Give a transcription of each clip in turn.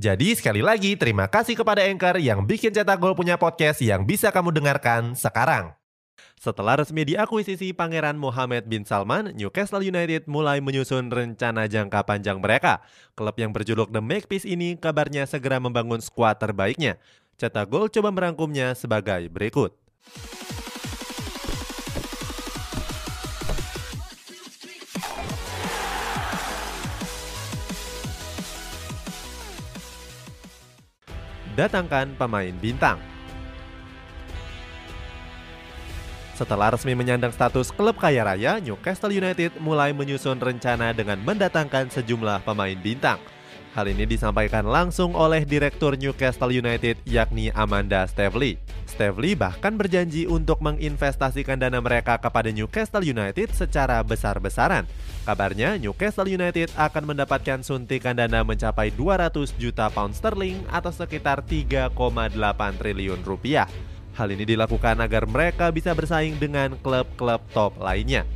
Jadi sekali lagi terima kasih kepada Anchor yang bikin Cetak Gol punya podcast yang bisa kamu dengarkan sekarang. Setelah resmi diakuisisi Pangeran Mohammed bin Salman, Newcastle United mulai menyusun rencana jangka panjang mereka. Klub yang berjuluk The Magpies ini kabarnya segera membangun skuad terbaiknya. Cetak Gol coba merangkumnya sebagai berikut. Datangkan pemain bintang. Setelah resmi menyandang status klub kaya raya, Newcastle United mulai menyusun rencana dengan mendatangkan sejumlah pemain bintang. Hal ini disampaikan langsung oleh Direktur Newcastle United yakni Amanda Stavely. Stavely bahkan berjanji untuk menginvestasikan dana mereka kepada Newcastle United secara besar-besaran. Kabarnya Newcastle United akan mendapatkan suntikan dana mencapai 200 juta pound sterling atau sekitar 3,8 triliun rupiah. Hal ini dilakukan agar mereka bisa bersaing dengan klub-klub top lainnya.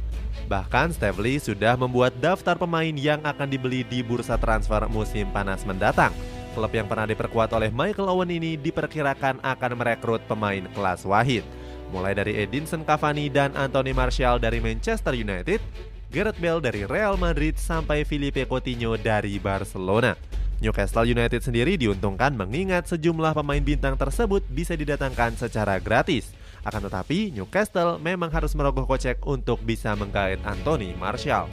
Bahkan Stavely sudah membuat daftar pemain yang akan dibeli di bursa transfer musim panas mendatang. Klub yang pernah diperkuat oleh Michael Owen ini diperkirakan akan merekrut pemain kelas wahid. Mulai dari Edinson Cavani dan Anthony Martial dari Manchester United, Gareth Bale dari Real Madrid sampai Filipe Coutinho dari Barcelona. Newcastle United sendiri diuntungkan mengingat sejumlah pemain bintang tersebut bisa didatangkan secara gratis. Akan tetapi, Newcastle memang harus merogoh kocek untuk bisa menggait Anthony Martial.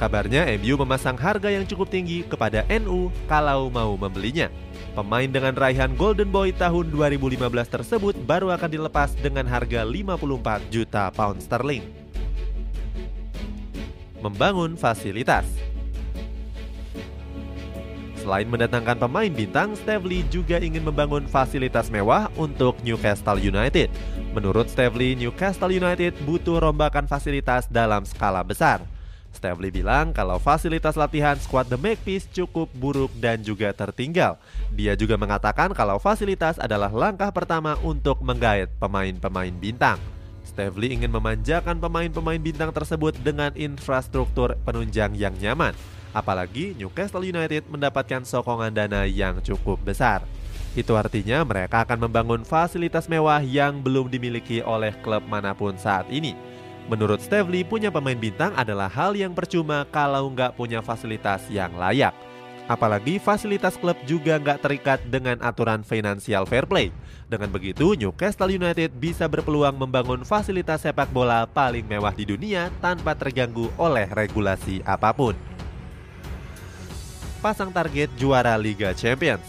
Kabarnya MU memasang harga yang cukup tinggi kepada NU kalau mau membelinya. Pemain dengan raihan Golden Boy tahun 2015 tersebut baru akan dilepas dengan harga 54 juta pound sterling. Membangun fasilitas Selain mendatangkan pemain bintang, Stavely juga ingin membangun fasilitas mewah untuk Newcastle United. Menurut Stavely, Newcastle United butuh rombakan fasilitas dalam skala besar. Stavely bilang kalau fasilitas latihan skuad The Magpies cukup buruk dan juga tertinggal. Dia juga mengatakan kalau fasilitas adalah langkah pertama untuk menggait pemain-pemain bintang. Stavely ingin memanjakan pemain-pemain bintang tersebut dengan infrastruktur penunjang yang nyaman. Apalagi Newcastle United mendapatkan sokongan dana yang cukup besar. Itu artinya mereka akan membangun fasilitas mewah yang belum dimiliki oleh klub mana pun saat ini. Menurut Stavely, punya pemain bintang adalah hal yang percuma kalau nggak punya fasilitas yang layak. Apalagi fasilitas klub juga nggak terikat dengan aturan financial fair play. Dengan begitu, Newcastle United bisa berpeluang membangun fasilitas sepak bola paling mewah di dunia tanpa terganggu oleh regulasi apa pun pasang target juara Liga Champions.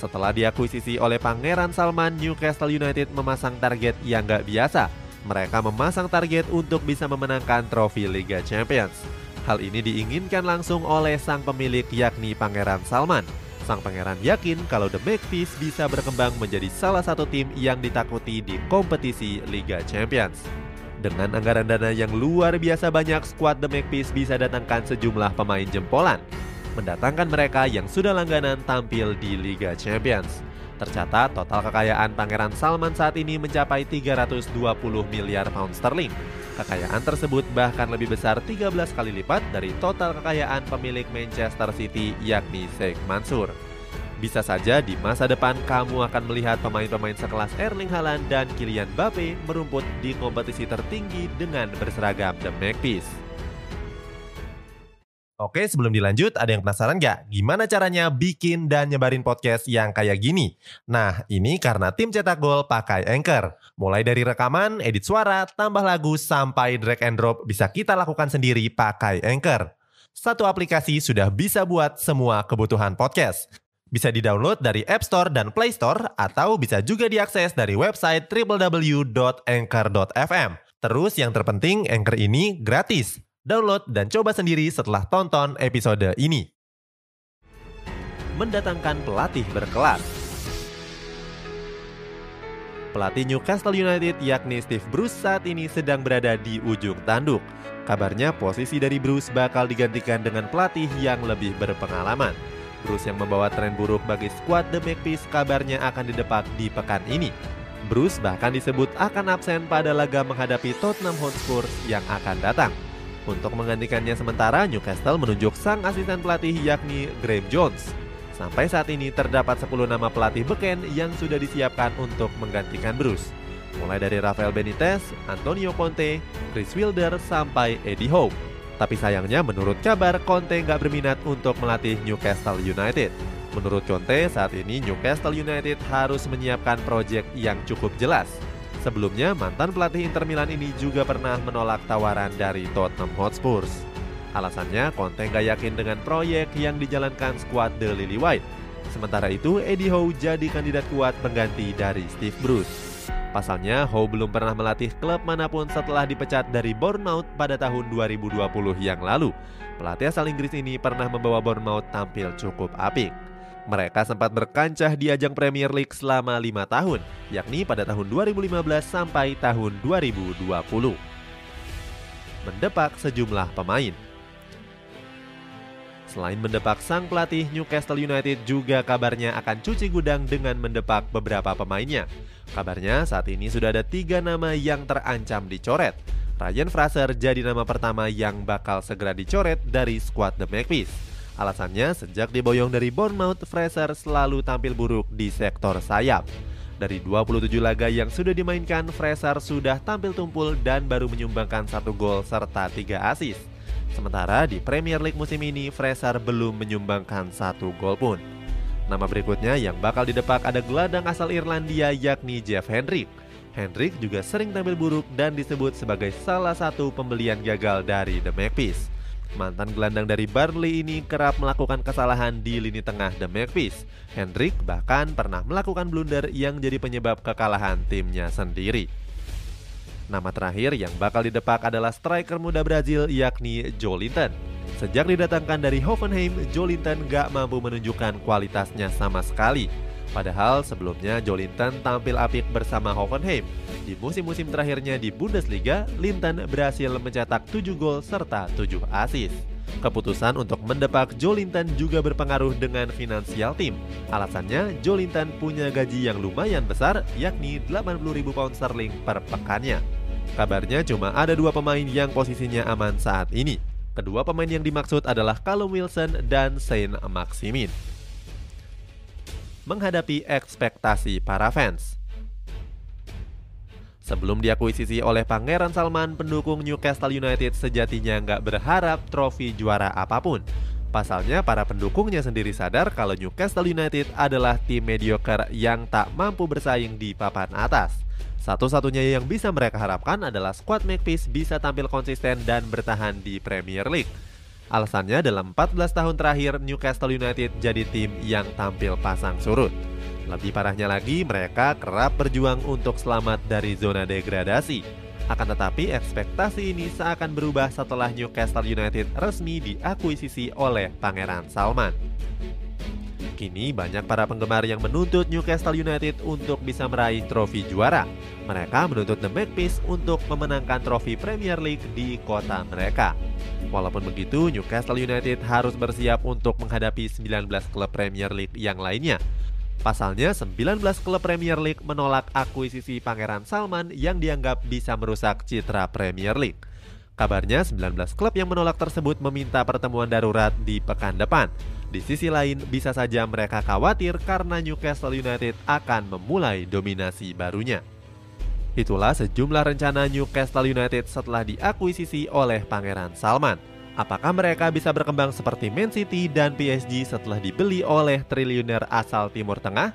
Setelah diakuisisi oleh Pangeran Salman, Newcastle United memasang target yang gak biasa. Mereka memasang target untuk bisa memenangkan trofi Liga Champions. Hal ini diinginkan langsung oleh sang pemilik yakni Pangeran Salman. Sang pangeran yakin kalau The Magpies bisa berkembang menjadi salah satu tim yang ditakuti di kompetisi Liga Champions. Dengan anggaran dana yang luar biasa banyak, skuad The Magpies bisa datangkan sejumlah pemain jempolan. Mendatangkan mereka yang sudah langganan tampil di Liga Champions. Tercatat total kekayaan Pangeran Salman saat ini mencapai 320 miliar pound sterling. Kekayaan tersebut bahkan lebih besar 13 kali lipat dari total kekayaan pemilik Manchester City yakni Sheikh Mansur. Bisa saja di masa depan kamu akan melihat pemain-pemain sekelas Erling Haaland dan Kylian Mbappe merumput di kompetisi tertinggi dengan berseragam The Magpies. Oke, sebelum dilanjut, ada yang penasaran nggak? Gimana caranya bikin dan nyebarin podcast yang kayak gini? Nah, ini karena tim cetak gol pakai Anchor. Mulai dari rekaman, edit suara, tambah lagu, sampai drag and drop bisa kita lakukan sendiri pakai Anchor. Satu aplikasi sudah bisa buat semua kebutuhan podcast. Bisa di-download dari App Store dan Play Store atau bisa juga diakses dari website www.anchor.fm. Terus yang terpenting Anchor ini gratis. Download dan coba sendiri setelah tonton episode ini. Mendatangkan pelatih berkelas. Pelatih Newcastle United yakni Steve Bruce saat ini sedang berada di ujung tanduk. Kabarnya posisi dari Bruce bakal digantikan dengan pelatih yang lebih berpengalaman. Bruce yang membawa tren buruk bagi skuad The Magpies kabarnya akan didepak di pekan ini. Bruce bahkan disebut akan absen pada laga menghadapi Tottenham Hotspur yang akan datang. Untuk menggantikannya sementara, Newcastle menunjuk sang asisten pelatih yakni Graham Jones. Sampai saat ini terdapat 10 nama pelatih beken yang sudah disiapkan untuk menggantikan Bruce. Mulai dari Rafael Benitez, Antonio Conte, Chris Wilder, sampai Eddie Howe. Tapi sayangnya menurut kabar Conte nggak berminat untuk melatih Newcastle United. Menurut Conte, saat ini Newcastle United harus menyiapkan proyek yang cukup jelas. Sebelumnya, mantan pelatih Inter Milan ini juga pernah menolak tawaran dari Tottenham Hotspur. Alasannya, Conte nggak yakin dengan proyek yang dijalankan skuad The Lily White. Sementara itu, Eddie Howe jadi kandidat kuat pengganti dari Steve Bruce. Pasalnya, Howe belum pernah melatih klub mana pun setelah dipecat dari Bournemouth pada tahun 2020 yang lalu. Pelatih asal Inggris ini pernah membawa Bournemouth tampil cukup apik. Mereka sempat berkancah di ajang Premier League selama lima tahun, yakni pada tahun 2015 sampai tahun 2020. Mendepak sejumlah pemain. Selain mendepak sang pelatih, Newcastle United juga kabarnya akan cuci gudang dengan mendepak beberapa pemainnya. Kabarnya saat ini sudah ada tiga nama yang terancam dicoret. Ryan Fraser jadi nama pertama yang bakal segera dicoret dari skuad The Magpies. Alasannya, sejak diboyong dari Bournemouth, Fraser selalu tampil buruk di sektor sayap. Dari 27 laga yang sudah dimainkan, Fraser sudah tampil tumpul dan baru menyumbangkan satu gol serta tiga assist. Sementara di Premier League musim ini, Fraser belum menyumbangkan satu gol pun. Nama berikutnya yang bakal didepak ada gelandang asal Irlandia yakni Jeff Hendrick. Hendrick juga sering tampil buruk dan disebut sebagai salah satu pembelian gagal dari The Magpies. Mantan gelandang dari Burnley ini kerap melakukan kesalahan di lini tengah The Magpies. Hendrick bahkan pernah melakukan blunder yang jadi penyebab kekalahan timnya sendiri. Nama terakhir yang bakal didepak adalah striker muda Brazil yakni Jolinton. Sejak didatangkan dari Hoffenheim, Jolinton gak mampu menunjukkan kualitasnya sama sekali. Padahal sebelumnya Jolinton tampil apik bersama Hoffenheim. Di musim-musim terakhirnya di Bundesliga, Linton berhasil mencetak 7 gol serta 7 assist. Keputusan untuk mendepak Jolinton juga berpengaruh dengan finansial tim. Alasannya, Jolinton punya gaji yang lumayan besar, yakni 80.000 pound sterling per pekannya. Kabarnya cuma ada dua pemain yang posisinya aman saat ini. Kedua pemain yang dimaksud adalah Callum Wilson dan Saint Maximin. Menghadapi ekspektasi para fans. Sebelum diakuisisi oleh Pangeran Salman, pendukung Newcastle United sejatinya nggak berharap trofi juara apa pun. Pasalnya, para pendukungnya sendiri sadar kalau Newcastle United adalah tim mediocre yang tak mampu bersaing di papan atas. Satu-satunya yang bisa mereka harapkan adalah skuad Magpies bisa tampil konsisten dan bertahan di Premier League. Alasannya dalam 14 tahun terakhir Newcastle United jadi tim yang tampil pasang surut. Lebih parahnya lagi, mereka kerap berjuang untuk selamat dari zona degradasi. Akan tetapi ekspektasi ini seakan berubah setelah Newcastle United resmi diakuisisi oleh Pangeran Salman. Kini banyak para penggemar yang menuntut Newcastle United untuk bisa meraih trofi juara. Mereka menuntut The Magpies untuk memenangkan trofi Premier League di kota mereka. Walaupun begitu, Newcastle United harus bersiap untuk menghadapi 19 klub Premier League yang lainnya. Pasalnya, 19 klub Premier League menolak akuisisi Pangeran Salman yang dianggap bisa merusak citra Premier League. Kabarnya 19 klub yang menolak tersebut meminta pertemuan darurat di pekan depan. Di sisi lain, bisa saja mereka khawatir karena Newcastle United akan memulai dominasi barunya. Itulah sejumlah rencana Newcastle United setelah diakuisisi oleh Pangeran Salman. Apakah mereka bisa berkembang seperti Man City dan PSG setelah dibeli oleh triliuner asal Timur Tengah?